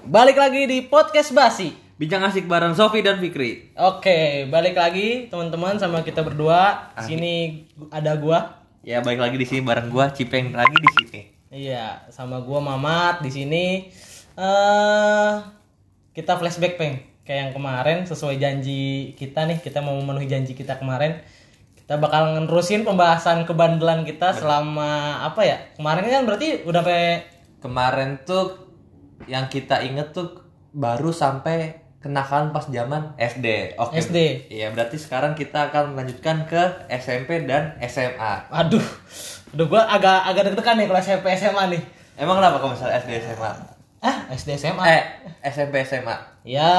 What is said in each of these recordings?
Balik lagi di podcast Basi. Bincang asik bareng Sofi dan Fikri. Oke, balik lagi teman-teman sama kita berdua. Di Sini ada gua. Ya balik lagi di sini bareng gua Cipeng lagi di sini. Iya, sama gua Mamat di sini. Eh kita flashback, Peng. Kayak yang kemarin sesuai janji kita nih, kita mau memenuhi janji kita kemarin. Kita bakal nerusin pembahasan kebandelan kita selama apa ya? Kemarin kan berarti udah sampai Kemarin tuh yang kita inget tuh baru sampai kenakalan pas zaman SD. Oke. SD. Iya, berarti sekarang kita akan melanjutkan ke SMP dan SMA. aduh. Aduh gua agak agak deg-degan nih kalau SMP SMA nih. Emang kenapa kalau misalnya SD SMA? Ah, SD SMA. Eh, SMP SMA. Ya,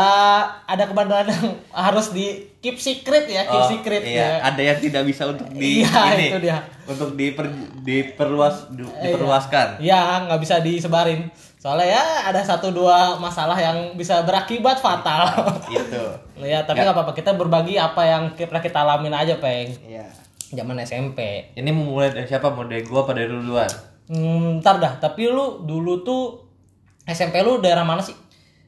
ada kebandelan yang harus di keep secret ya, keep Oh, secret iya. ya. Ada yang tidak bisa untuk di Iya, ini, itu dia. Untuk diper, diperluas du- diperluaskan. Ya, nggak bisa disebarin. Soalnya ya ada satu dua masalah yang bisa berakibat fatal. Itu. ya, tapi nggak apa-apa. Kita berbagi apa yang pernah kita alamin aja, Peng. Iya. Zaman SMP. Ini mulai dari siapa? Mau dari gua apa dari lu duluan? Hmm, ntar dah, tapi lu dulu tuh SMP lu daerah mana sih?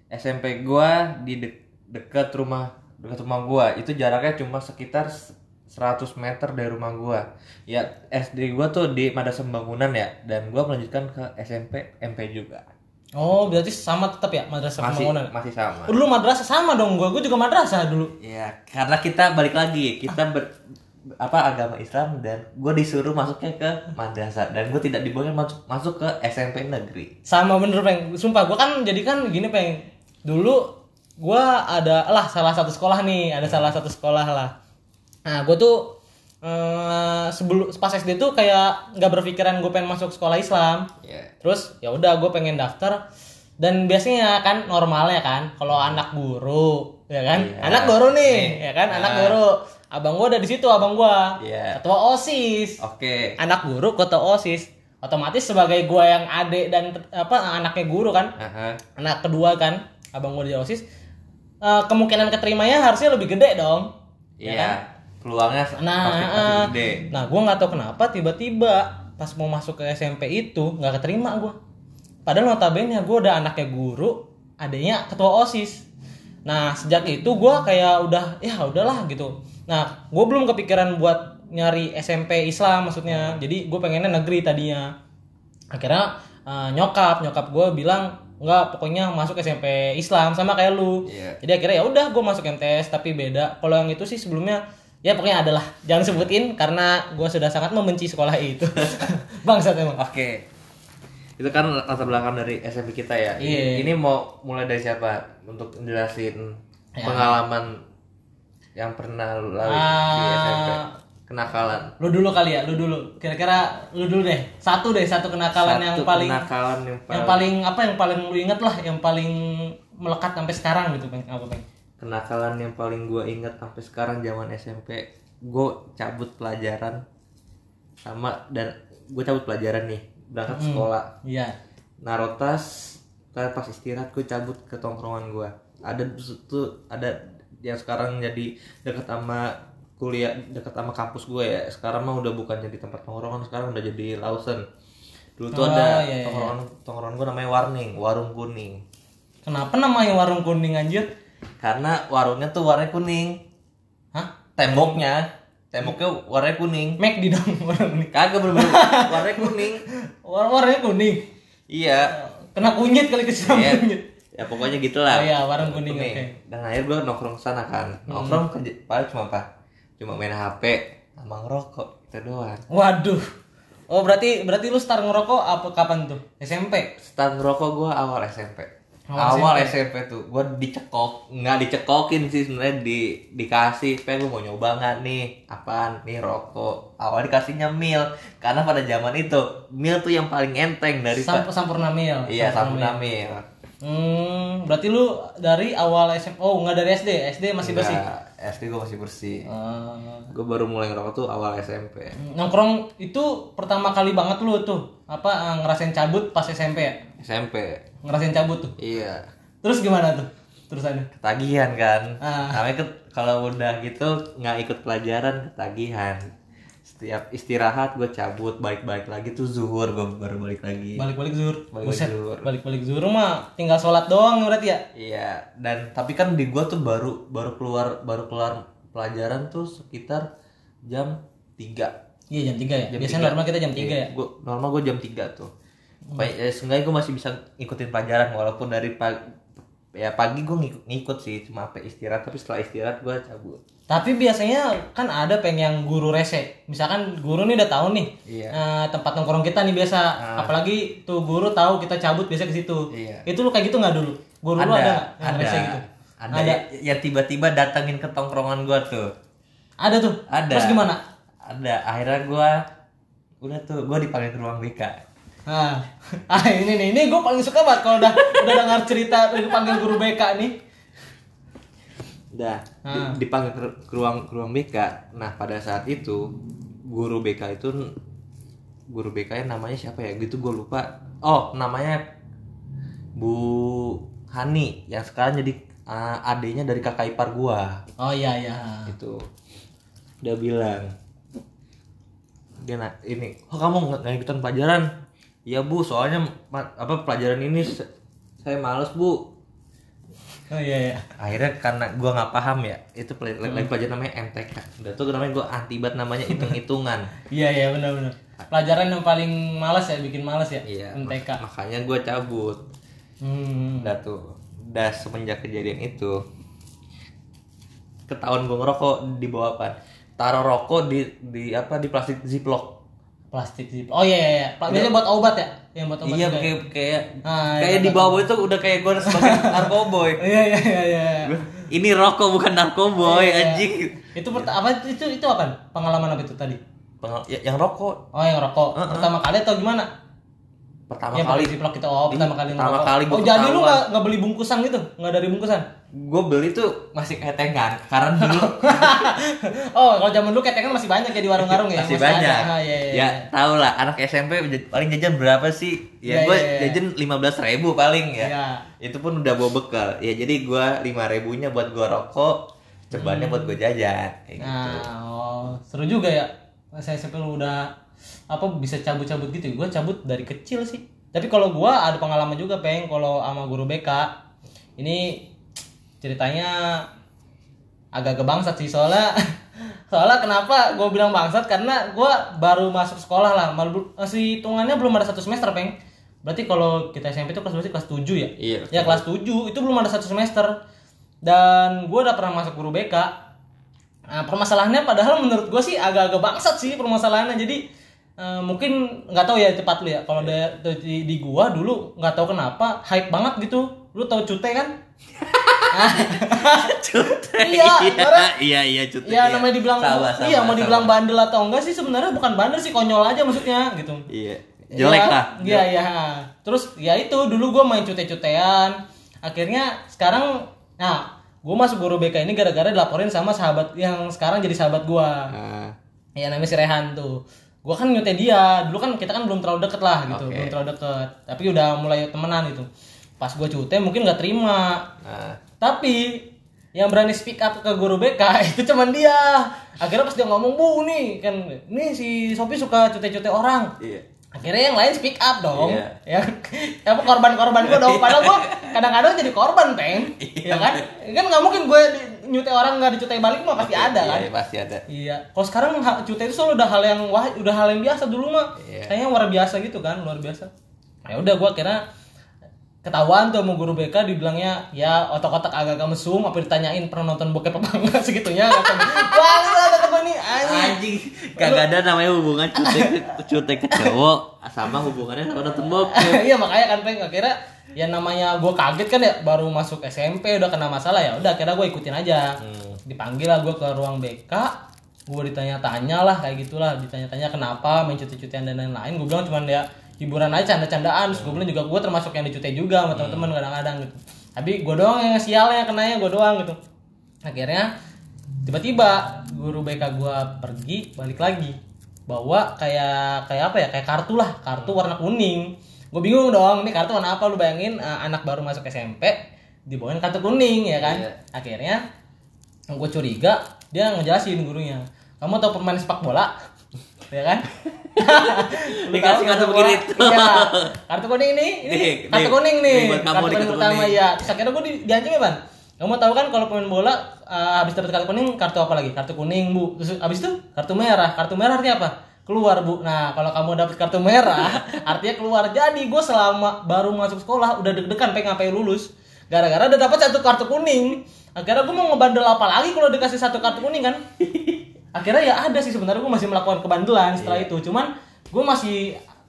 SMP gua di de- dekat rumah dekat rumah gua itu jaraknya cuma sekitar s- 100 meter dari rumah gua. Ya SD gua tuh di Madrasah Pembangunan ya dan gua melanjutkan ke SMP MP juga. Oh, berarti sama tetap ya madrasah Masih pembangunan. masih sama. Oh, Dulu madrasah sama dong gua. Gua juga madrasah dulu. Ya, karena kita balik lagi, kita ber apa agama Islam dan gue disuruh masuknya ke madrasah dan gue tidak dibolehkan masuk masuk ke SMP negeri. sama bener peng sumpah gue kan jadi kan gini peng dulu gue ada lah salah satu sekolah nih ada salah satu sekolah lah nah gue tuh eh, sebelum pas SD tuh kayak nggak berpikiran gue pengen masuk sekolah Islam Ya. terus ya udah gue pengen daftar dan biasanya kan normalnya kan kalau anak guru ya kan Iya. anak guru nih Nih. ya kan anak Nah. guru abang gue ada di situ abang gue Iya. ketua osis Oke. anak guru ketua osis otomatis sebagai gua yang adik dan apa anaknya guru kan Aha. anak kedua kan abang gua di osis eh, kemungkinan keterimanya harusnya lebih gede dong Iya. Peluangnya nah pasti pasti eh, gede. nah gua nggak tahu kenapa tiba-tiba pas mau masuk ke SMP itu nggak keterima gua. Padahal notabene gua udah anaknya guru adanya ketua osis. Nah sejak itu gua kayak udah ya udahlah gitu. Nah gua belum kepikiran buat nyari SMP Islam maksudnya. Jadi gue pengennya negeri tadinya. Akhirnya eh, nyokap nyokap gue bilang nggak pokoknya masuk SMP Islam sama kayak lu. Iya. jadi akhirnya ya udah gue masuk MTS tapi beda. Kalau yang itu sih sebelumnya ya pokoknya adalah jangan sebutin karena gue sudah sangat membenci sekolah itu bangsat emang Oke. Itu kan latar belakang dari SMP kita ya. Iya. Ini mau mulai dari siapa untuk jelasin Ya. pengalaman yang pernah lu lalui di Ah. SMP? Kenakalan. lu dulu kali ya lu dulu kira-kira lu dulu deh satu deh satu kenakalan yang Satu paling kenakalan yang paling, yang paling apa yang paling lu inget lah yang paling melekat sampai sekarang gitu peng apa peng kenakalan yang paling gue ingat sampai sekarang zaman SMP gue cabut pelajaran sama dan gue cabut pelajaran nih berangkat Hmm. sekolah. iya. Naruh tas kan pas istirahat gue cabut ke tongkrongan gue ada situ ada yang sekarang jadi dekat sama kuliah dekat sama kampus gue ya. Sekarang mah udah bukan jadi tempat tongkrongan sekarang udah jadi Lawson dulu tuh Oh, ada iya, iya, tongkrongan tongkrongan gue namanya warning warung kuning. Kenapa namanya warung kuning anjir karena warungnya tuh warnanya kuning. Hah? Temboknya. Temboknya warnanya kuning. Mac di dong warung kuning. Kagak bener warnanya kuning. War warnanya kuning. Iya. Kena kunyit kali kesiram Iya. kunyit. Ya pokoknya gitulah. Oh iya, warung kuning, oke. dan akhirnya gue nongkrong sana kan. Nongkrong ke paling cuma apa? Cuma main hp sama ngerokok itu doang. Waduh. Oh berarti berarti lu start ngerokok apa kapan tuh? SMP start ngerokok gue awal SMP Awal awal SMP, tuh gue dicekok nggak dicekokin sih sebenarnya di dikasih pengen gue mau nyoba nggak nih? Apaan? Nih rokok. Awal dikasihnya mil karena pada zaman itu mil tuh yang paling enteng dari Samp sampurna mil. Iya sampurna mil. hmm berarti lu dari awal SMP oh nggak dari SD SD masih bersih? Nggak, SD gue masih bersih. Ah. gue baru mulai ngerokok tuh awal SMP nongkrong itu pertama kali banget lu tuh apa eh, ngerasain cabut pas SMP ya? SMP ngerasain cabut tuh. Iya. Terus gimana tuh? Terusannya ketagihan kan. Ah. namanya kalau udah gitu nggak ikut pelajaran ketagihan. Setiap istirahat gue cabut balik-balik lagi tuh zuhur gue baru balik lagi. Balik-balik zuhur. Balik-balik zuhur. balik-balik zuhur mah tinggal sholat doang berarti ya? Iya dan tapi kan di gue tuh baru baru keluar baru keluar pelajaran tuh sekitar jam 3 iya jam 3 ya? Jam biasanya tiga. normal kita jam 3 ya? Gua, normal gue jam 3 tuh Kayak, ya, seenggaknya gue masih bisa ngikutin pelajaran walaupun dari pagi ya pagi gue ngikut, ngikut sih cuma apa istirahat tapi setelah istirahat gue cabut. Tapi biasanya kan ada peng yang guru rese. Misalkan guru nih udah tahu nih Iya. eh, tempat nongkrong kita nih biasa. Apalagi tuh guru tahu kita cabut biasa ke situ. Iya. itu lu kayak gitu nggak dulu? Guru lu ada nggak yang ada. rese gitu? Ada, ya- yang tiba-tiba datangin ke tongkrongan gue tuh. Ada tuh? Ada. Terus gimana? Ada. Akhirnya gue udah tuh gue dipanggil ke ruang BK Nah, ah ini nih, ini gue paling suka banget kalau udah udah dengar cerita dipanggil guru BK nih. udah di- Ah. dipanggil ke, ke ruang ke ruang BK nah pada saat itu guru BK itu guru BK nya namanya siapa ya gitu gue lupa oh namanya Bu Hani yang sekarang jadi uh, adenya dari kakak ipar gua Oh iya iya. gitu dia bilang dia na- ini oh kamu nggak nggak ikutan pelajaran iya bu soalnya apa pelajaran ini saya males bu Oh iya iya. akhirnya karena gua nggak paham ya itu pel- lagi pelajaran namanya MTK udah tuh namanya gua anti banget namanya hitung hitungan Iya iya benar benar. Pelajaran yang paling males ya, bikin males ya. iya MTK. mak- makanya gua cabut Hmm. udah tuh udah semenjak kejadian itu ketahuan gua ngerokok di bawah apa taruh rokok di di apa di plastik ziplock Plastik zip. Oh iya iya. iya. Pla- Biasanya buat obat ya? Yang buat obat iya ya? kayak kayak Ah, kayak iya, di bawah itu udah kayak gue sebagai narkoboy Iya iya iya iya. ini rokok bukan narkoboy Iya, iya. anjing Itu pert- apa itu itu apa? Pengalaman apa itu tadi? Pengal- ya- yang rokok Oh yang rokok. Pertama kali atau gimana? pertama yang kali ziplock itu oh pertama kali pertama ngerokok. kali Oh jadi lu nggak nggak beli bungkusan gitu? Nggak dari bungkusan? Gue beli tuh masih ketengan karena dulu oh kalau zaman dulu ketengan masih banyak ya di warung-warung ya? masih ada. banyak Ah, iya, iya, ya iya. tau lah anak SMP paling jajan berapa sih ya Iya, gue iya, iya. jajan lima belas ribu paling ya Iya. itu pun udah bawa bekal ya jadi gue lima ribunya buat gue rokok cebannya buat gue jajan kayak gitu Nah, oh, seru juga ya. Saya SMP lu udah apa bisa cabut-cabut gitu. Gua cabut dari kecil sih. Tapi kalau gua ada pengalaman juga, Peng, kalau sama guru BK. Ini ceritanya agak-agak bangsat sih soalnya soalnya kenapa gue bilang bangsat? Karena gua baru masuk sekolah lah masih hitungannya belum ada satu semester peng. Berarti kalau kita SMP itu kelas berarti kelas 7 ya? Iya, ya kelas 7 itu belum ada satu semester. Dan gue udah pernah masuk guru BK nah, permasalahannya padahal menurut gue sih agak-agak bangsat sih permasalahannya. Jadi eh, mungkin nggak tahu ya cepat lu ya. Kalau Iya. da- di, di gua dulu nggak tahu kenapa hype banget gitu. Lu tahu cute kan Cute. Iya, karena- iya iya cute. ya namanya dibilang Sama, sama, iya mau sama. dibilang bandel atau enggak sih sebenarnya bukan bandel sih konyol aja maksudnya gitu Iya. Jelek Iya, lah. Iya, iya. Terus ya itu dulu gue main cute-cutean. Akhirnya sekarang nah, gue masuk guru BK ini gara-gara dilaporin sama sahabat yang sekarang jadi sahabat gue. Nah, Ya namanya si Rehan tuh. Gue kan nyute dia. Dulu kan kita kan belum terlalu deket lah gitu, Oke. belum terlalu deket. Tapi udah mulai temenan gitu. Pas gue cute mungkin nggak terima. nah. Tapi yang berani speak up ke guru BK itu cuman dia. Akhirnya pas dia ngomong, "Bu, nih kan nih si Sopi suka cute-cute orang." Iya. akhirnya yang lain speak up dong Iya. ya apa korban-korban gue dong padahal gue kadang-kadang jadi korban peng Iya. ya kan kan nggak mungkin gue nyutai orang nggak dicutai balik mah pasti ada kan Iya, pasti ada. iya kalau sekarang cutai itu selalu udah hal yang wah udah hal yang biasa dulu mah Iya. kayaknya luar biasa gitu kan luar biasa ya udah gue kira ketahuan tuh sama guru BK dibilangnya ya otak-otak agak-agak mesum apa ditanyain pernah nonton bokep apa enggak? Segitunya. Wah kata gue nih anjing. Anjing, kagak ada namanya hubungan cute cute ke cowok sama hubungannya sama nonton bokep. iya makanya kan peng akhirnya ya namanya gue kaget kan ya baru masuk SMP udah kena masalah ya udah akhirnya gue ikutin aja. Hmm. dipanggil lah gue ke ruang BK gue ditanya-tanya lah kayak gitulah ditanya-tanya kenapa main cuti-cutian dan lain-lain. Gue bilang cuman ya hiburan aja canda-candaan. Terus gue bilang juga gue termasuk yang dicutai juga sama teman-teman kadang-kadang gitu. Tapi gue doang yang sialnya kenanya gue doang gitu. Akhirnya tiba-tiba guru BK gue pergi balik lagi. Bawa kayak kayak apa ya kayak kartu lah. Kartu warna kuning. Gue bingung dong ini kartu warna apa? Lu bayangin eh, anak baru masuk SMP dibawain kartu kuning ya kan? Iya. akhirnya gue curiga dia ngejelasin gurunya kamu tahu pemain sepak bola? Ya kan Dikasih kartu kuning. iya. Kartu kuning nih. Ini Nih, kartu kuning nih, kartu kuning pertama ya terus akhirnya gue di, diancam ya ban kamu tahu kan kalau pemain bola eh, habis dapat kartu kuning kartu apa lagi? Kartu kuning bu. Terus habis itu kartu merah. Kartu merah artinya apa? Keluar bu. Nah kalau kamu dapat kartu merah artinya keluar. Jadi gue selama baru masuk sekolah udah deg-degan pengen ngapain lulus. Gara-gara udah dapat satu kartu kuning. Akhirnya gue mau ngebandel apa lagi kalau dikasih satu kartu kuning kan akhirnya ya ada sih sebenarnya gue masih melakukan kebandelan setelah Iya. itu cuman gue masih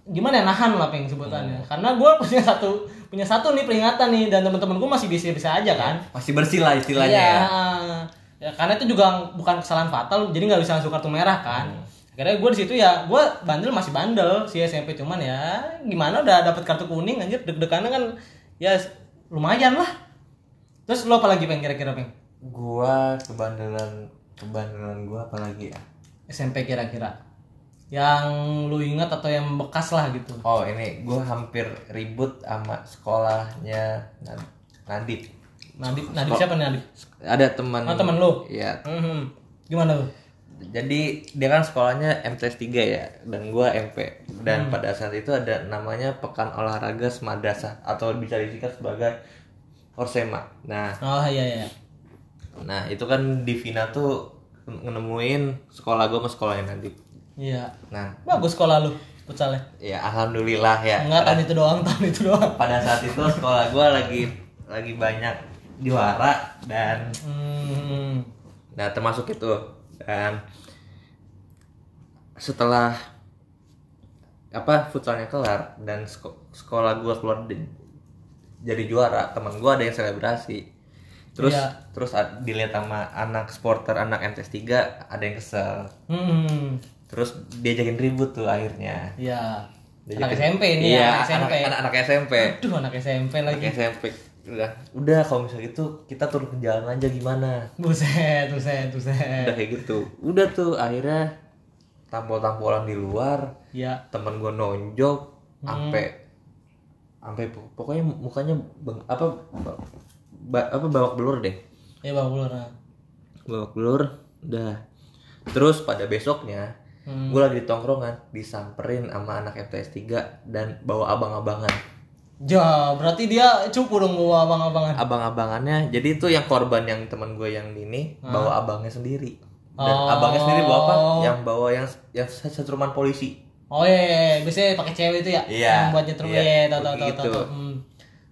gimana ya nahan lah peng sebutannya Hmm. karena gue punya satu punya satu nih peringatan nih dan teman-teman gue masih bisa-bisa aja kan Masih bersih lah istilahnya Iya. ya. ya karena itu juga bukan kesalahan fatal jadi nggak bisa langsung kartu merah kan Hmm. akhirnya gue di situ ya gue bandel masih bandel si SMP cuman ya gimana udah dapat kartu kuning anjir deg-degannya kan ya lumayan lah terus lo apa lagi peng kira-kira peng Gua kebandelan kebandelan gua apalagi ya? SMP kira-kira yang lu ingat atau yang bekas lah gitu Oh ini gua hampir ribut sama sekolahnya Nad- Nadif. Nadif Nadif siapa nih Nadif Ada teman. Oh, teman lu? Iya. Hmm, gimana lu Jadi dia kan sekolahnya MTS 3 ya dan gua MP. Hmm. Dan pada saat itu ada namanya Pekan Olahraga Semadrasah atau bisa disingkat sebagai Orsema. Nah, oh iya iya nah itu kan di Vina tuh nemuin sekolah gua sama sekolahnya Nadif. iya Nah, bagus sekolah lu futsalnya ya alhamdulillah ya. enggak tahun itu doang tahun itu doang pada saat itu sekolah gua lagi lagi banyak juara dan hmm. nah termasuk itu dan setelah apa futsalnya kelar dan seko- sekolah gua keluar di- jadi juara teman gua ada yang selebrasi terus Iya. terus dilihat sama anak sporter anak MTS 3 ada yang kesel. Hmm. terus diajakin ribut tuh akhirnya. Iya. Anak SMP ini iya, ya anak SMP anak, anak, anak SMP aduh anak SMP lagi. Anak SMP udah udah kalau misalnya gitu kita turun ke jalan aja gimana? Buset buset buset. Udah kayak gitu. Udah tuh akhirnya tampol-tampolan di luar ya temen gue nonjok sampai sampai pok- pokoknya mukanya beng- apa ba- apa babak belur deh. Ya bang Bulur nah. babak belur udah. Terus pada besoknya Hmm. gue lagi di tongkrongan disamperin sama anak MTS 3 dan bawa abang-abangan. Ja berarti dia cupu dong bawa abang-abangan. Abang-abangannya jadi itu yang korban yang teman gue yang ini bawa abangnya sendiri. Dan Oh. abangnya sendiri bawa apa? Yang bawa yang yang setruman polisi. Oh iya, iya, iya. biasanya pakai cewek itu ya? Iya, Yang buat nyetrum iya, iya, tahu tahu tahu tahu.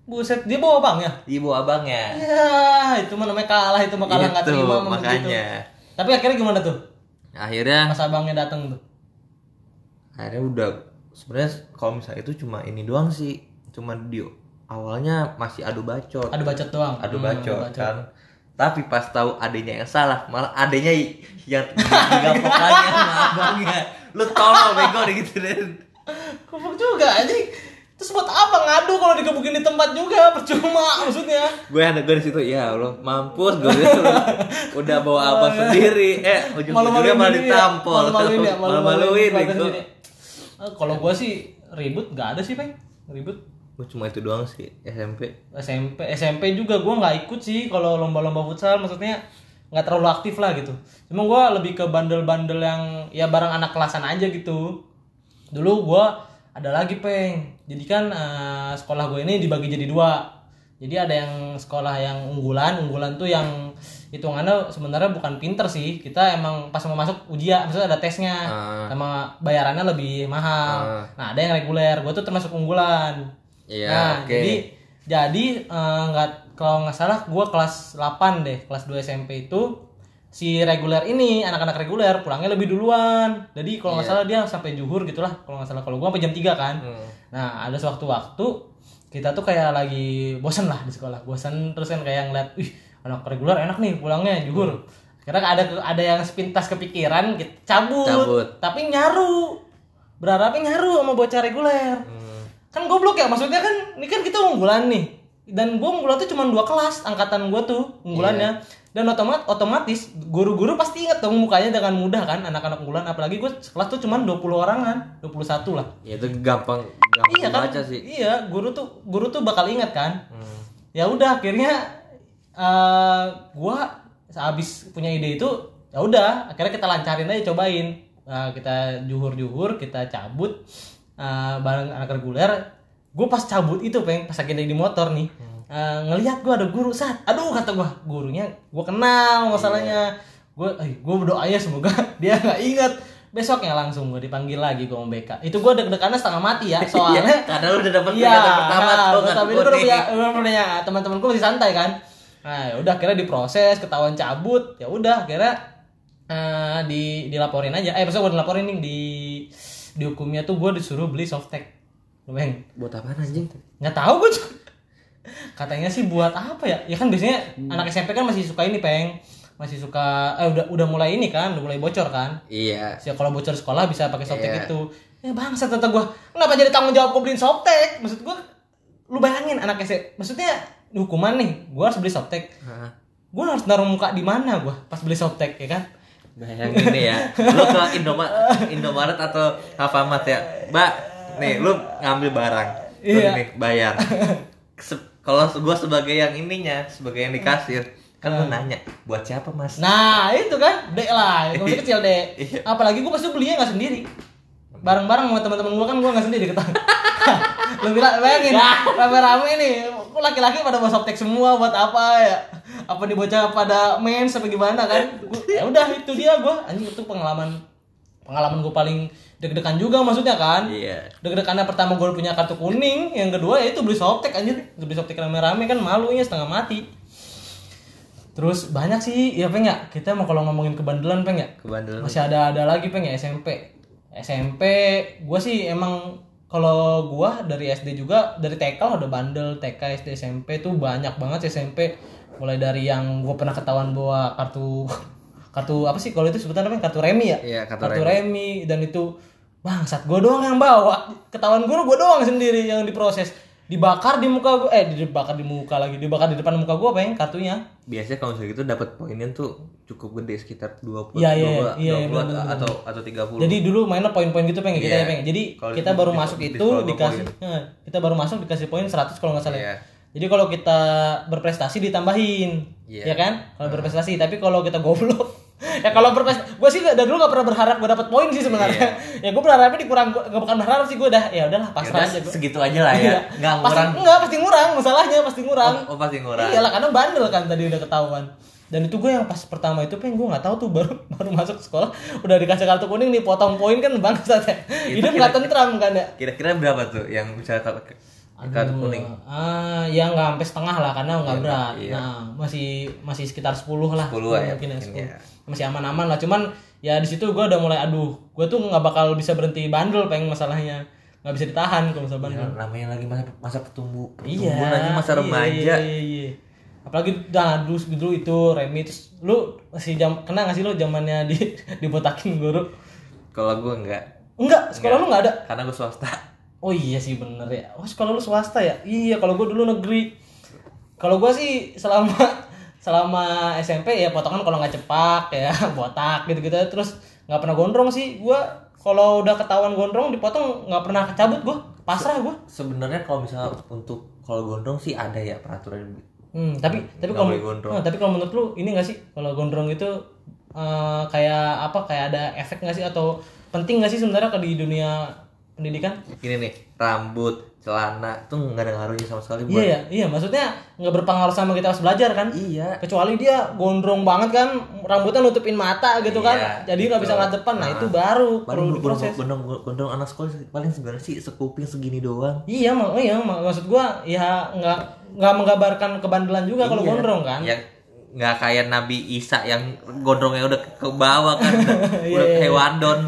Buset, dia bawa bang ya? ibu abangnya Ya, itu mah namanya kalah itu mah kalah nggak Itu, terima begitu. makanya Tapi akhirnya gimana tuh? akhirnya Pas abangnya datang tuh. akhirnya udah sebenarnya kalau misalnya itu cuma ini doang sih cuma di awalnya masih adu bacot Adu bacot doang. adu Hmm, bacot kan tapi pas tahu adenya yang salah malah adenya yang digapokannya sama abangnya lu tolol bego gitu dan Goblok juga anjing. Terus buat apa ngadu kalau digebukin di tempat juga? Percuma maksudnya. gue ada gue di situ ya Allah mampus gue. Udah bawa abang sendiri. Eh ujung-ujungnya malah ya. ditampol. Malu-maluin ya, malu-maluin sendiri. Eh, Kalau gua sih ribut nggak ada sih, Peng. Ribut. Gue cuma itu doang sih SMP SMP SMP juga gue nggak ikut sih kalau lomba-lomba futsal maksudnya nggak terlalu aktif lah gitu. Cuma gue lebih ke bandel-bandel yang ya bareng anak kelasan aja gitu. Dulu gue ada lagi peng. Jadi kan eh, sekolah gue ini dibagi jadi dua. Jadi ada yang sekolah yang unggulan unggulan tuh yang hitungannya sebenarnya bukan pinter sih. Kita emang pas mau masuk ujian maksudnya ada tesnya. Ah. sama bayarannya lebih mahal. Ah. nah ada yang reguler. Gue tuh termasuk unggulan. Iya, nah, oke. jadi jadi eh, nggak kalau nggak salah gue kelas 8 deh, kelas 2 SMP itu si reguler ini anak-anak reguler pulangnya lebih duluan. Jadi kalau nggak salah dia sampai juhur gitulah kalau nggak salah. Kalau gue sampai jam 3 kan. Hmm. Nah, ada sewaktu-waktu kita tuh kayak lagi bosen lah di sekolah. Bosen terus kan kayak ngeliat, "Wih, anak reguler enak nih pulangnya juhur." Karena ada ada yang sepintas kepikiran kita cabut, Cabut. tapi nyaru. Berharapnya nyaru sama bocah reguler Hmm. kan goblok ya maksudnya kan ini kan kita unggulan nih dan gue unggulan tuh cuma dua kelas angkatan gue tuh unggulannya dan otomat otomatis guru-guru pasti inget dong mukanya dengan mudah kan anak-anak unggulan apalagi gue sekelas tuh cuma 20 orangan 21 lah. Ya itu gampang gampang iya kan? baca sih. Iya guru tuh guru tuh bakal inget kan? Hmm. ya udah akhirnya eh gue habis punya ide itu ya udah akhirnya kita lancarin aja cobain. Uh, kita juhur-juhur kita cabut uh, bareng anak reguler. Gue pas cabut itu peng pas lagi di motor nih uh, ngelihat gue ada guru saat aduh kata gue gurunya gue kenal masalahnya. Gue eh, gue berdoa ya semoga dia nggak ingat. Besoknya langsung gue dipanggil lagi gue BK itu gue deg-degannya setengah mati ya soalnya. Iya, karena lu udah dapet Iya, peringatan pertama nah, tuh tapi itu udah punya udah punya teman-temanku masih santai kan. Nah, ya udah kira diproses, ketahuan cabut, ya udah kira eh, di dilaporin aja. Eh, maksudnya gue dilaporin nih di dihukumnya tuh gue disuruh beli softtek. Lu Bang, buat apaan anjing? Nggak tahu gue. Katanya sih buat apa ya? Ya kan biasanya anak SMP kan masih suka ini, Peng. Masih suka eh udah udah mulai ini kan, udah mulai bocor kan. iya Ya kalau bocor sekolah bisa pakai softtek Iya. itu. Ya bangsa kata gua. Kenapa jadi tanggung jawab gua beliin softtek? Maksud gua lu bayangin anak SMP. Maksudnya hukuman nih, gua harus beli softtek. Gua harus naruh muka di mana gua pas beli softtek ya kan? Bayangin nih ya, lu ke Indomaret, Indomaret atau Alfamart ya, Mbak, nih lu ngambil barang, lu Iya. nih bayar. Kalau gua sebagai yang ininya, sebagai yang dikasir, kan lu nanya, buat siapa mas? Nah, itu kan, dek lah, masih kecil dek. Iya. Apalagi gua pasti belinya nggak sendiri. Bareng-bareng sama teman-teman gua kan gua nggak sendiri ketahuan. lu bilang bayangin rame-rame nih kok laki-laki pada bawa softtek semua buat apa ya apa nih bocah pada mens apa gimana kan ya udah itu dia gua anjing itu pengalaman pengalaman gua paling deg-degan juga maksudnya kan? Iya. deg-degannya pertama gue punya kartu kuning yang kedua ya itu beli softtek anjir. Beli softtek rame-rame kan malunya setengah mati. Terus banyak sih ya peng ya? Kita mau kalau ngomongin kebandelan peng ya? Kebandelan. masih ada ada lagi peng ya SMP SMP gue sih emang kalau gua dari SD juga dari TK udah bandel. TK SD SMP tuh banyak banget sih SMP mulai dari yang gue pernah ketahuan bawa kartu kartu apa sih kalau itu sebutan apa kartu remi ya? Iya, kartu kartu remi dan itu bangsat gue doang yang bawa ketahuan guru gue doang sendiri yang diproses dibakar di muka gue eh dibakar di muka lagi dibakar di depan muka gue apa yang kartunya Biasanya kalau misalnya gitu dapat poinnya tuh cukup gede sekitar 20 Iya, iya, 20, iya, 20 bener, bener, atau atau 30. jadi dulu mainnya poin-poin gitu pengen kita Iya. ya pengen jadi Kalau kita di- baru di- masuk di itu gua dikasih Nah, kita baru masuk dikasih poin 100 kalau nggak salah ya. Iya. jadi kalau kita berprestasi ditambahin Iya. ya kan kalau berprestasi tapi kalau kita goblok ya kalau berprestasi gue sih dari dulu gak pernah berharap gue dapat poin sih sebenarnya. Ya gue berharapnya dikurang gue bukan berharap sih gue udah ya udahlah pasrah udah, aja gue segitu aja lah ya. Enggak pasti, ngurang. enggak pasti ngurang masalahnya pasti ngurang. Oh, oh, pasti ngurang. iyalah karena bandel kan tadi udah ketahuan. Dan itu gue yang pas pertama itu pengen gue nggak tahu tuh baru baru masuk sekolah udah dikasih kartu kuning nih potong poin kan bangsat ya. Hidup nggak tentram kan ya. Kira-kira berapa tuh yang bisa kartu kuning? ah ya nggak sampai setengah lah karena nggak Iya, berat iya. nah masih masih sekitar 10 lah 10 lah ya, mungkin ya, mungkin 10. ya. masih aman-aman lah cuman ya di situ gue udah mulai aduh gue tuh nggak bakal bisa berhenti bandel pengen masalahnya nggak bisa ditahan kalau misalnya bandel Ya, namanya lagi masa masa pertumbuh. Iya. pertumbuhan lagi masa iya, remaja. Iya, iya, iya. Apalagi dah dulu dulu itu Remi terus lu masih jam kena gak sih lu zamannya di dibotakin guru? Kalau gue enggak. Enggak, sekolah lu nggak ada. Karena gue swasta. Oh iya sih bener ya. Oh sekolah lu swasta ya? Iya, kalau gua dulu negeri. Kalau gua sih selama selama SMP ya potongan kalau nggak cepak ya botak gitu-gitu terus nggak pernah gondrong sih gua kalau udah ketahuan gondrong dipotong nggak pernah cabut gua pasrah gua Sebenarnya kalau misalnya untuk kalau gondrong sih ada ya peraturan. Hmm, tapi tapi Nggak kalau. Nah, tapi kalau menurut lu ini gak sih kalau gondrong itu eh, kayak apa kayak ada efek gak sih atau penting gak sih sebenarnya kalau di dunia pendidikan? Ini nih, rambut, celana tuh nggak ada ngaruhnya sama sekali buat. Iya ya, iya maksudnya nggak berpengaruh sama kita pas belajar kan? Iya. Kecuali dia gondrong banget kan, rambutnya nutupin mata gitu kan, Iya, jadi nggak gitu. bisa ngeliat depan. Nah, Nah, itu baru perlu Paling diproses. gondrong, gondrong, gondrong anak sekolah paling sebenarnya sih sekuping segini doang. Iya, mak iya, mak- maksud gua ya nggak nggak menggambarkan kebandelan juga kalau Iya. gondrong kan? Yang nggak kayak Nabi Isa yang gondrongnya udah ke bawah kan, udah, Iya, udah kayak wandon.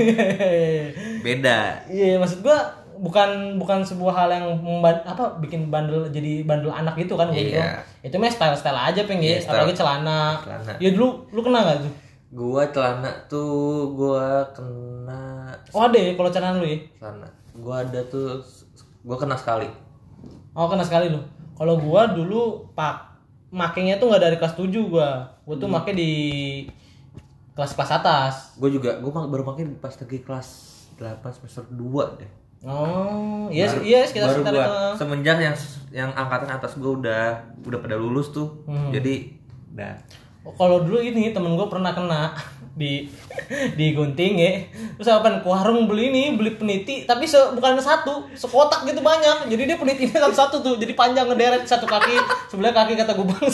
Beda. Iya, maksud gua bukan bukan sebuah hal yang memban- apa bikin bandel jadi bandel anak gitu kan gondrong. Iya. Itu mah style-style aja pengen Iya, style. apalagi celana. Celana. Ya dulu lu kena gak tuh? Gua celana tuh gua kena Oh ada ya kalau celana lu ya? celana. Gua ada tuh gua kena sekali. Oh kena sekali lu. Kalau gua dulu pak makainya tuh nggak dari kelas 7 gua. Gua Hmm. tuh make di kelas-kelas atas. Gue juga gua baru pakai pas lagi kelas 8 semester 2 deh. Oh, iya Baru- iya sekitar baru sekitar gua, itu. semenjak yang yang angkatan atas gua udah udah pada lulus tuh. Hmm. Jadi udah kalau dulu ini temen gue pernah kena di di gunting ya. Terus apa ke warung beli ini beli peniti tapi se, bukan satu sekotak gitu banyak. Jadi dia penitinya satu satu tuh jadi panjang ngederet satu kaki sebelah kaki kata gue bang.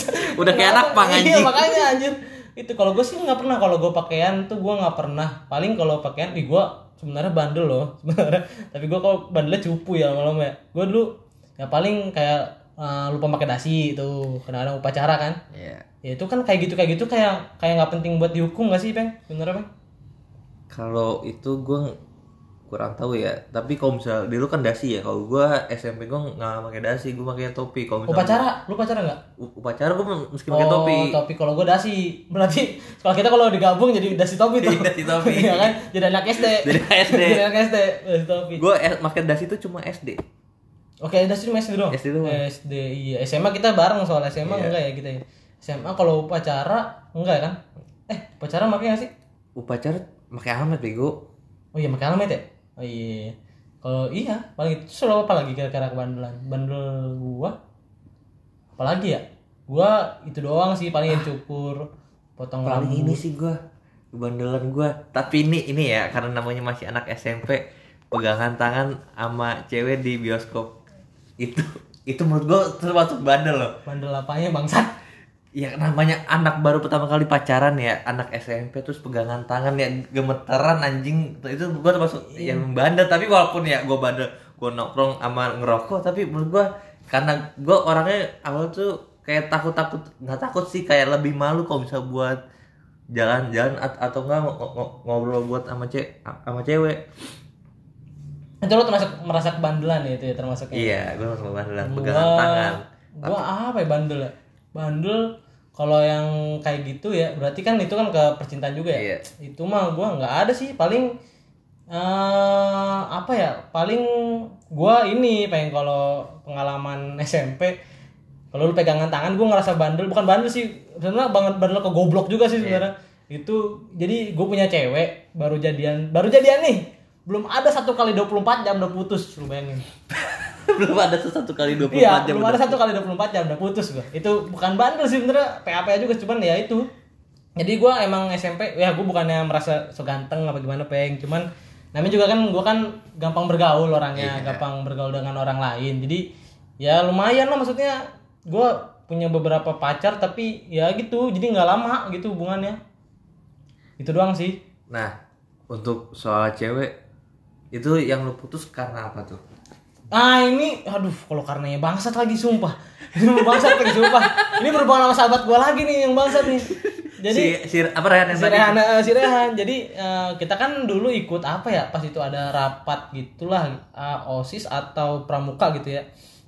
Udah kayak anak pang, iya anjing. makanya anjir. Itu kalau gue sih nggak pernah kalau gue pakaian tuh gue nggak pernah. Paling kalau pakaian di gue sebenarnya bandel loh sebenarnya. Tapi gue kalau bandelnya cupu ya malam ya. Gue dulu ya paling kayak eh, lupa pakai dasi itu kadang-kadang upacara kan Iya. ya itu kan kayak gitu kayak gitu kayak kayak nggak penting buat dihukum gak sih peng bener peng Kalau itu gue kurang tahu ya. Tapi kalau misal dulu kan dasi ya. Kalau gue SMP gue nggak pakai dasi, gue pakai topi. Kalau upacara lu upacara nggak upacara gue mesti pakai topi. Oh, topi kalau gue dasi berarti kalau kita kalau digabung jadi dasi topi tuh Dasi topi. Iya kan jadi anak SD Jadi anak SD. jadi anak SD dasi topi Gue pakai dasi itu cuma SD. Oke, dasi cuma SD doang. SD doang. SD iya. SMA kita bareng soal SMA Iya. enggak ya kita ya. SMA kalau upacara enggak kan? Eh, upacara pakai nggak sih? Upacara pakai helmet bego. Oh iya pakai helmet ya? Oh iya. Kalau iya, paling itu selalu apa lagi kira-kira kebandelan? Bandel gua apalagi ya? Gua itu doang sih paling yang cukur, potong Paling rambut. ini sih gue kebandelan gue. Tapi ini ini ya karena namanya masih anak SMP pegangan tangan sama cewek di bioskop itu itu menurut gue termasuk bandel loh. Bandel apanya bangsat? Ya namanya anak baru pertama kali pacaran ya anak SMP terus pegangan tangan ya gemeteran anjing itu gue termasuk yang bandel tapi walaupun ya gue bandel gue nongkrong sama ngerokok tapi menurut gue karena gue orangnya awal tuh kayak takut takut nggak takut sih kayak lebih malu kalau bisa buat jalan-jalan at- atau enggak ngo- ngo- ngobrol buat sama cewek sama cewek Itu lo termasuk merasa kebandelan ya itu ya termasuknya. iya gue masuk bandelan Gua- pegangan tangan Gua apa ya bandel ya? Bandel kalau yang kayak gitu ya berarti kan itu kan ke percintaan juga ya. Iya. Itu mah gua nggak ada sih paling eh apa ya? Paling gua ini pengen kalau pengalaman SMP kalau lu pegangan tangan gua ngerasa bandel bukan bandel sih sebenarnya banget bandel ke goblok juga sih sebenarnya itu jadi gue punya cewek baru jadian baru jadian nih belum ada satu kali 24 jam udah putus lu bayangin belum ada satu kali 24 Iya, jam belum udah- ada satu kali 24 jam udah putus gua. Itu bukan bandel sih bener, PAP juga cuman ya itu. Jadi gua emang SMP, ya gua bukannya merasa so ganteng apa gimana peng, cuman namanya juga kan gua kan gampang bergaul orangnya, gampang bergaul dengan orang lain. Jadi ya lumayan lah maksudnya gua punya beberapa pacar tapi ya gitu, jadi nggak lama gitu hubungannya. Itu doang sih. Nah, untuk soal cewek itu yang lu putus karena apa tuh? Ah ini, aduh, kalau karenanya bangsat lagi sumpah. bangsat lagi sumpah. Ini berhubungan sama sahabat gua lagi nih yang bangsat nih. Jadi si, si apa Rehan yang si tadi? Rehan, eh, si Rehan. Jadi eh, kita kan dulu ikut apa ya? Pas itu ada rapat gitulah, eh, osis atau pramuka gitu ya.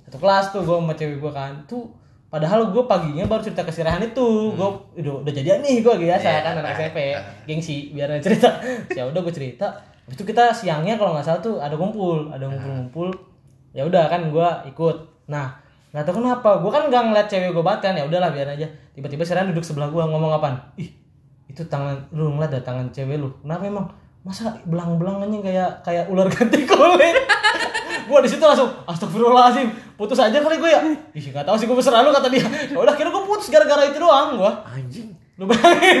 Satu kelas tuh gue sama cewek gue kan. Tuh padahal gue paginya baru cerita ke si Rehan itu. Gue udah udah jadian nih gue biasa Iya, kan anak SMP. Gengsi biar cerita. ya udah gue cerita. Itu kita siangnya kalau nggak salah tuh ada kumpul, ada ngumpul-ngumpul. Ya udah kan gue ikut. Nah nggak tahu kenapa gue kan nggak ngeliat cewek gue banget kan ya udahlah biar aja. Tiba-tiba Rehan duduk sebelah gue ngomong apaan? Ih itu tangan lu ngeliat ada tangan cewek lu? Kenapa emang? Masa belang-belang anjing kayak kayak ular ganti kulit? Gua di situ langsung astagfirullahaladzim putus aja kali gue ya. Ih nggak tahu sih gue besar lu kata dia. Ya udah kira gue putus gara-gara itu doang gua. Anjing. Lu bayangin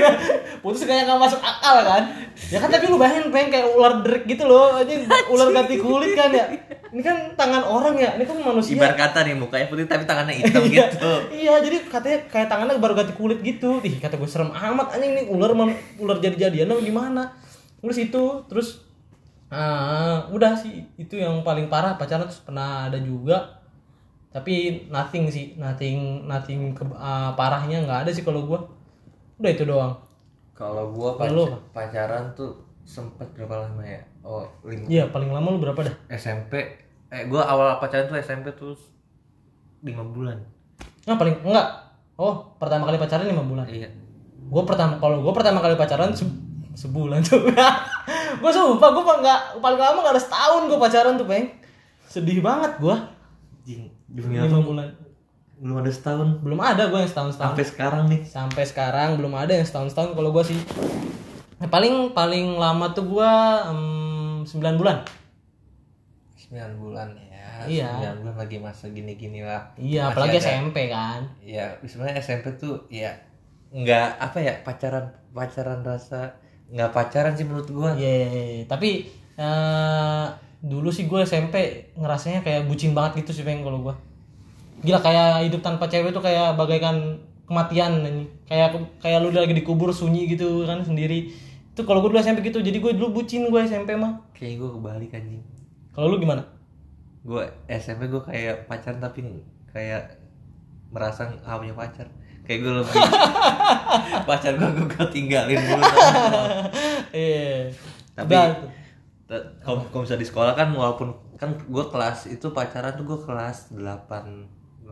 putus kayak nggak masuk akal kan ya kan tapi lu bayangin pengen kayak ular derik gitu loh anjing ular ganti kulit kan ya ini kan tangan orang ya ini kan manusia Ibarat kata nih mukanya putih tapi tangannya hitam Iya. gitu. Iya, jadi katanya kayak tangannya baru ganti kulit gitu. Ih, kata gue serem amat anjing nih ular ular jadi-jadian apa gimana. Terus itu, terus ah, udah sih itu yang paling parah pacaran terus pernah ada juga. Tapi nothing sih, nothing nothing ke, ah, parahnya nggak ada sih kalau gua. Udah itu doang. Kalau gua pac- pacaran tuh sempet berapa lama ya? Oh, lima. Iya, paling lama lu berapa dah? SMP eh gua awal pacaran tuh SMP tuh lima bulan. Nah, paling enggak. Oh, pertama kali pacaran lima bulan. Iya. gue pertama kalau gue pertama kali pacaran se- sebulan tuh gue sumpah gue nggak paling lama nggak ada setahun gue pacaran tuh peng sedih banget gue Jing, lima bulan Belum ada setahun. belum ada gue yang setahun setahun Sampai sekarang nih. sampai sekarang belum ada yang setahun setahun kalau gue sih Nah, paling paling lama tuh gue sembilan bulan 9 bulan ya. Iya. 9 bulan lagi masa gini-gini lah. iya Masih apalagi ada- SMP kan Ya, sebenarnya SMP tuh ya nggak apa ya pacaran pacaran rasa nggak pacaran sih menurut gua Iya, tapi eh, dulu sih gue SMP ngerasanya kayak bucin banget gitu sih pengen kalau gue. Gila kayak hidup tanpa cewek tuh kayak bagaikan kematian. Kayak kayak lu lagi dikubur sunyi gitu kan sendiri. Itu kalau gue dulu SMP gitu. Jadi gue dulu bucin gue SMP mah. kayak gua kebalik anjing Kalau lu gimana? gua SMP gua kayak pacaran tapi kayak merasa nggak punya pacar kayak gue lebih pacar gua gua tinggalin dulu Iya. tapi kalau kalau misalnya di sekolah kan walaupun kan gue kelas itu pacaran tuh gue kelas 8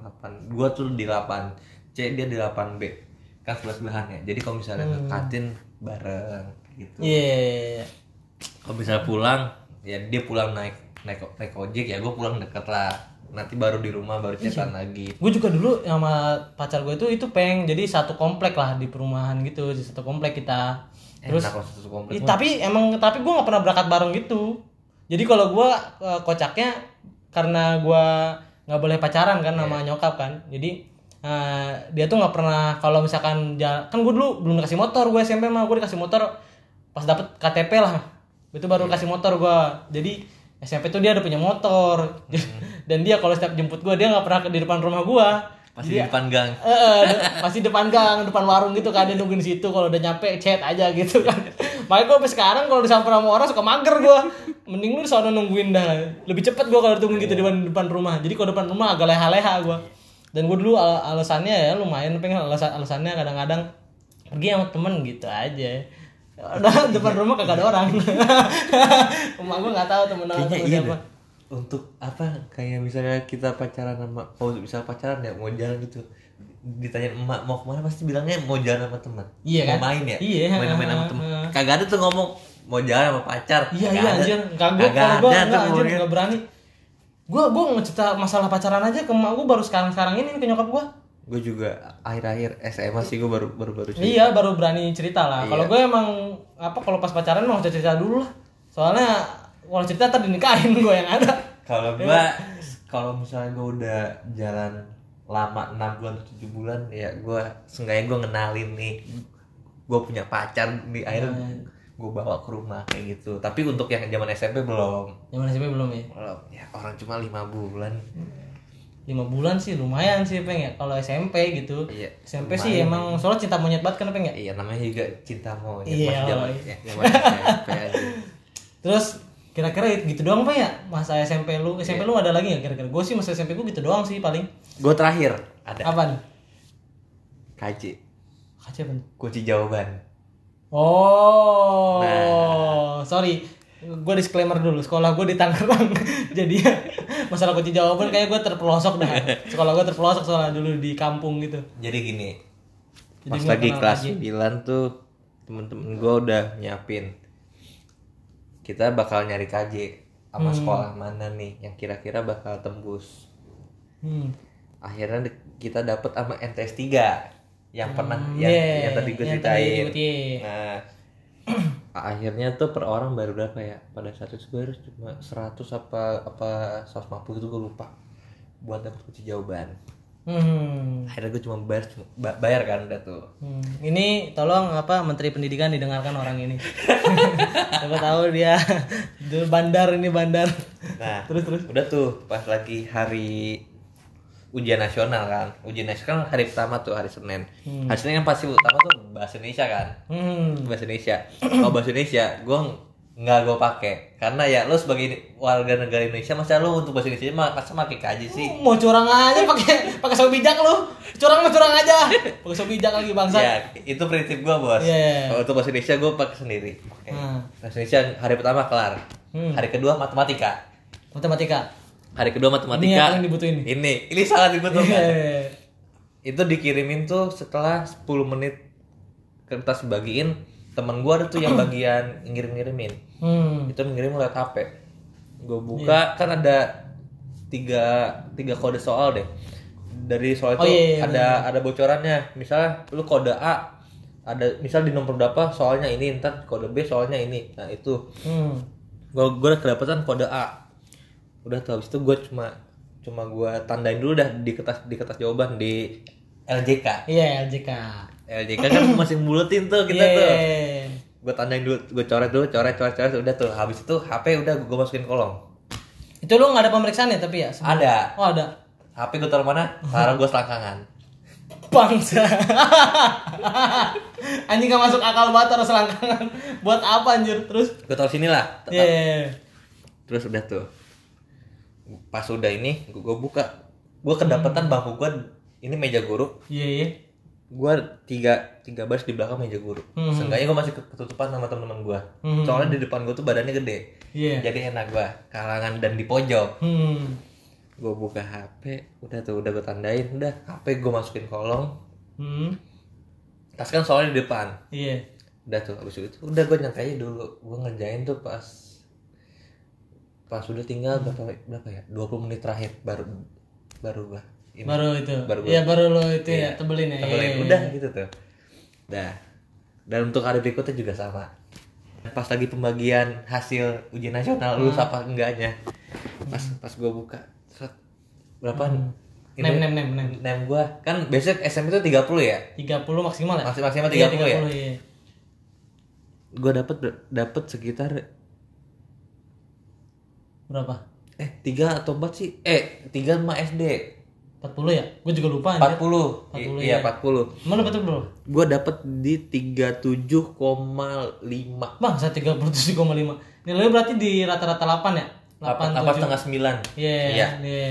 8 gue tuh di 8 C dia di 8 B. Kan sebelah sebelahan ya. Jadi kalau misalnya ke kantin bareng gitu. Iya. kalau misalnya pulang ya dia pulang naik naik naik ojek ya gue pulang deket lah. Nanti baru di rumah baru chatan lagi. Gue juga dulu sama pacar gue itu itu peng. Jadi satu komplek lah di perumahan gitu. Di satu komplek kita. Terus enak satu komplek. Ih, tapi emang tapi gue nggak pernah berangkat bareng gitu. Jadi kalau gue kocaknya karena gue nggak boleh pacaran kan sama nyokap kan. Jadi eh, dia tuh nggak pernah kalau misalkan ja- kan gue dulu belum dikasih motor gue SMP mah gue dikasih motor pas dapet KTP lah. Itu baru kasih motor gue jadi SMP tuh dia ada punya motor. Dan dia kalau setiap jemput gue dia nggak pernah ke di depan rumah gue pasti di depan gang. Eh, eh, de- masih depan gang, depan warung gitu kan dia nungguin di situ. Kalau udah nyampe chat aja gitu kan. Makanya gue sampai sekarang kalau disamper sama orang suka mager gue. Mending lu di sana nungguin dah. Lebih cepet gue kalau ditungguin gitu depan depan rumah. Jadi kalau depan rumah agak leha-leha gue. Dan gue dulu al- alasannya ya lumayan pengen alasan alasannya kadang-kadang pergi sama temen gitu aja. Udah depan rumah kagak ada orang. Emak gue nggak tahu temen temen iya siapa. deh. untuk apa kayak misalnya kita pacaran sama kalau bisa pacaran ya mau jalan gitu ditanya emak mau ke mana pasti bilangnya mau jalan sama teman Iya mau kan? main ya Iya. main-main sama teman kagak ada tuh ngomong mau jalan sama pacar Iya iya anjir, Kagak kalau gue tuh anjir enggak berani. Gue gue ngecerita masalah pacaran aja ke emak gue baru sekarang-sekarang ini ke nyokap gue. gue juga akhir-akhir SMA sih gue baru baru baru cerita. Iya, baru berani cerita lah. Kalau Iya. gue emang apa kalau pas pacaran mau cerita dulu lah. Soalnya kalau cerita ntar dinikahin gue yang ada. kalau gue kalau misalnya gue udah jalan lama 6 bulan 7 bulan ya gue seenggaknya gue ngenalin nih gue punya pacar di akhirnya Hmm. Gue bawa ke rumah kayak gitu. Tapi untuk yang zaman SMP belum. Zaman SMP belum ya? belum. Ya orang cuma lima bulan. Lima bulan sih lumayan sih peng ya. Kalau SMP gitu. Iya, SMP sih emang soalnya cinta monyet banget kan peng ya? Iya namanya juga cinta monyet. Iya, zaman ya, zaman SMP aja. Terus kira-kira gitu doang pak ya? Masa SMP lu SMP Iya. lu ada lagi nggak kira-kira? Gue sih masa SMP gue gitu doang sih paling. Gue terakhir. Ada. Apa nih KJ kaca apa? Kunci jawaban oh Nah. sorry gue disclaimer dulu sekolah gue di Tangerang jadi masalah kunci jawaban kayak gue terpelosok dah sekolah gue terpelosok soalnya dulu di kampung gitu jadi gini Jadi pas lagi kelas lagi. 9 tuh temen-temen gue udah nyiapin kita bakal nyari KJ sama Hmm. sekolah mana nih yang kira-kira bakal tembus hmm. akhirnya kita dapet sama MTS 3 yang pernah Hmm, yang, yeah, yang tadi gue yang ceritain nah akhirnya tuh per orang baru berapa ya pada saat itu gue harus cuma 100 apa apa 150 itu gue lupa buat dapet kunci jawaban Hmm. akhirnya gue cuma bayar cuma ba- bayar kan udah tuh Hmm. Ini tolong apa Menteri Pendidikan didengarkan orang ini. Siapa tahu dia dia bandar ini bandar. Nah, Terus terus. udah tuh pas lagi hari ujian nasional kan. Ujian nasional kan hari pertama tuh hari Senin. Hmm. Hari Senin yang pasti utama tuh bahasa Indonesia kan. Hmm. Bahasa Indonesia. Kalau bahasa Indonesia gue nggak gue pakai karena ya lo sebagai warga negara Indonesia masa lo untuk bahasa Indonesia mah masa pakai kaji sih. Mau curang aja pakai pakai sawi bijak lu. Curang mah curang aja. Pakai sawi bijak lagi bangsa. Ya, itu prinsip gue bos. Iya. Kalau untuk bahasa Indonesia gue pakai sendiri. Oke. Hmm. Bahasa Indonesia hari pertama kelar. Hmm. Hari kedua matematika. Matematika. Hari kedua Ini matematika. yang paling dibutuhin. Ini, ini sangat dibutuhkan. Iya. itu dikirimin tuh setelah 10 menit kertas bagiin temen gua ada tuh yang bagian ngirim-ngirimin Hmm. itu mengirim lewat HP gue buka kan ada tiga tiga kode soal deh dari soal itu Oh, iya, iya, ada ada bocorannya misalnya lu kode A ada misal di nomor berapa soalnya ini ntar kode B soalnya ini nah itu Hmm. gue gue udah kedapatan kode A udah tuh habis itu gue cuma cuma gue tandain dulu dah di kertas di kertas jawaban di LJK Iya LJK. LJK kan masih bulutin tuh kita Iya. tuh gue tandain dulu gue coret dulu coret coret coret udah tuh habis itu HP udah gue masukin kolong Itu lu nggak ada pemeriksaan ya tapi ya? sebelum- ada Oh ada. HP gue taruh mana taruh gue selangkangan Bangsa. anjing gak masuk akal banget taruh selangkangan. Buat apa anjir? Terus gue taruh sini lah Iya. iya, iya. terus udah tuh pas udah ini gue buka gue kedapetan bangku gue ini meja guru Iya, iya. gue tiga tiga baris di belakang meja guru Hmm. seenggaknya gue masih ketutupan sama teman-teman gue Hmm. soalnya di depan gue tuh badannya gede Iya. jadi enak gue kalangan dan di pojok Hmm. gue buka HP udah tuh udah gue tandain udah HP gue masukin kolong Hmm. tas kan soalnya di depan Iya. udah tuh abis itu udah gue nyantai dulu gue ngerjain tuh pas pas udah tinggal berapa berapa ya 20 menit terakhir baru baru gue ini Baru itu. Baru gua- Iya, baru lo itu Iya. ya tebelin ya. tebelin. Iya, iya, udah iya. gitu tuh dah dan untuk hari berikutnya juga sama pas lagi pembagian hasil ujian nasional lulus Hmm. apa enggaknya pas pas gue buka set, berapa ini Nem nem nem nem. nem gue kan besok SM itu 30 ya 30 maksimal ya? Maksi- maksimal Iya, 30 ya? iya. gue dapet dapet sekitar Berapa? eh tiga atau empat sih eh tiga sama SD 40 ya? Gue juga lupa anjir. 40 I- 40 iya ya. 40 Emang lu betul bro? gue dapet di 37,5 Bang, saya 37,5. Nilainya berarti di rata-rata 8 ya? 8, apa 7. setengah sembilan Iya, Iya. iya.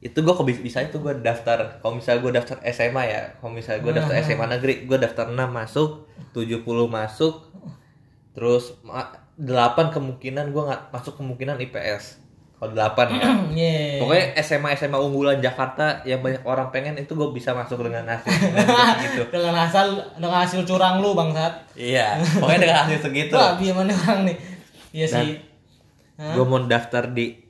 itu gue kok bisa itu gue daftar kalau misalnya gue daftar SMA ya kalau misalnya gue daftar SMA negeri gue daftar 6 masuk 70 masuk terus ma- 8 kemungkinan gue nggak masuk kemungkinan IPS kalau 8 ya Iya. pokoknya SMA SMA unggulan Jakarta yang banyak orang pengen itu gue bisa masuk dengan hasil gitu Dengan hasil dengan hasil curang lu bangsat. iya pokoknya dengan hasil segitu Wah, biar mana orang nih. Iya sih. Gue mau daftar di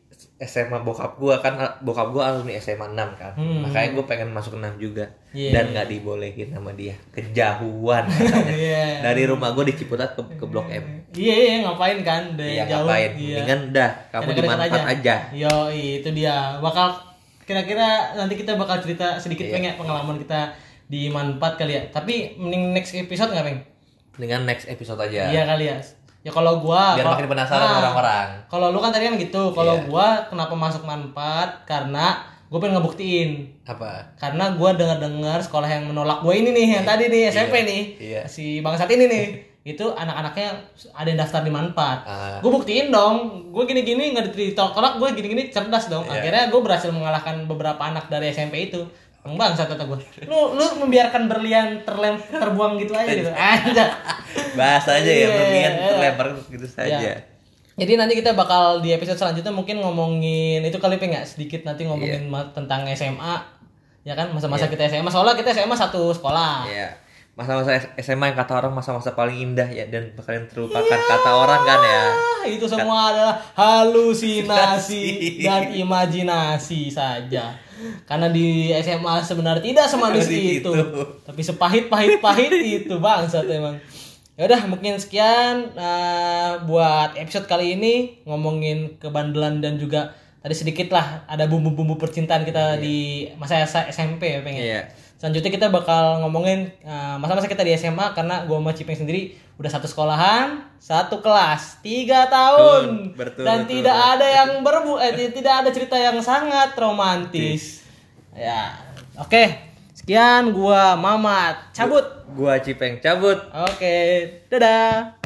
SMA bokap gue kan bokap gue alumni SMA 6 kan Hmm. makanya gue pengen masuk 6 juga Iya. dan nggak dibolehin sama dia kejauhan katanya. Iya. dari rumah gue di Ciputat ke, ke Blok M Iya, iya, ngapain kan? Dari iya jauh. ngapain Iya. mendingan dah kamu di manfaat aja, Yo, itu dia. Bakal kira-kira nanti kita bakal cerita sedikit Iya. Peng, ya pengalaman kita di manfaat kali ya. Tapi mending next episode nggak peng? dengan next episode aja Iya kali ya. Ya kalau gua biar kalau- makin penasaran Ah, orang-orang Kalau lu kan tadi kan gitu. Kalau Iya. gua kenapa masuk manfaat? Karena gue pengen ngebuktiin apa karena gua dengar-dengar sekolah yang menolak gue ini nih yang tadi nih SMP nih Iya. si bangsat ini nih itu anak-anaknya ada yang daftar di manfaat Ah. gue buktiin dong gue gini-gini nggak ditolak gue gini-gini cerdas dong Iya. akhirnya gue berhasil mengalahkan beberapa anak dari SMP itu Bang bangsat kata gue lu lu membiarkan berlian terlem terbuang gitu aja gitu aja bahas aja ya Iya, berlian iya. terlempar gitu saja Ya. Jadi nanti kita bakal di episode selanjutnya mungkin ngomongin itu kali pengen sedikit nanti ngomongin ma- tentang SMA ya kan masa-masa kita SMA soalnya kita SMA satu sekolah. Iya. Masa-masa SMA yang kata orang masa-masa paling indah ya dan paling terlupakan kata orang kan ya. Itu semua adalah halusinasi dan imajinasi saja. Karena di SMA sebenarnya tidak semanis itu. itu. Tapi sepahit-pahit-pahit itu bangsat emang. Ya udah mungkin sekian eh, buat episode kali ini ngomongin kebandelan dan juga tadi sedikit lah ada bumbu-bumbu percintaan kita di masa SMP ya pengen. Iya. Selanjutnya kita bakal ngomongin uh, masa-masa kita di SMA karena gua sama Cipeng sendiri udah satu sekolahan, satu kelas, tiga tahun, Betul, betul, dan betul, tidak betul. ada yang berbu, eh, ti- tidak ada cerita yang sangat romantis. Ya, oke, sekian gua Mamat cabut. Gua Cipeng cabut. Oke, dadah.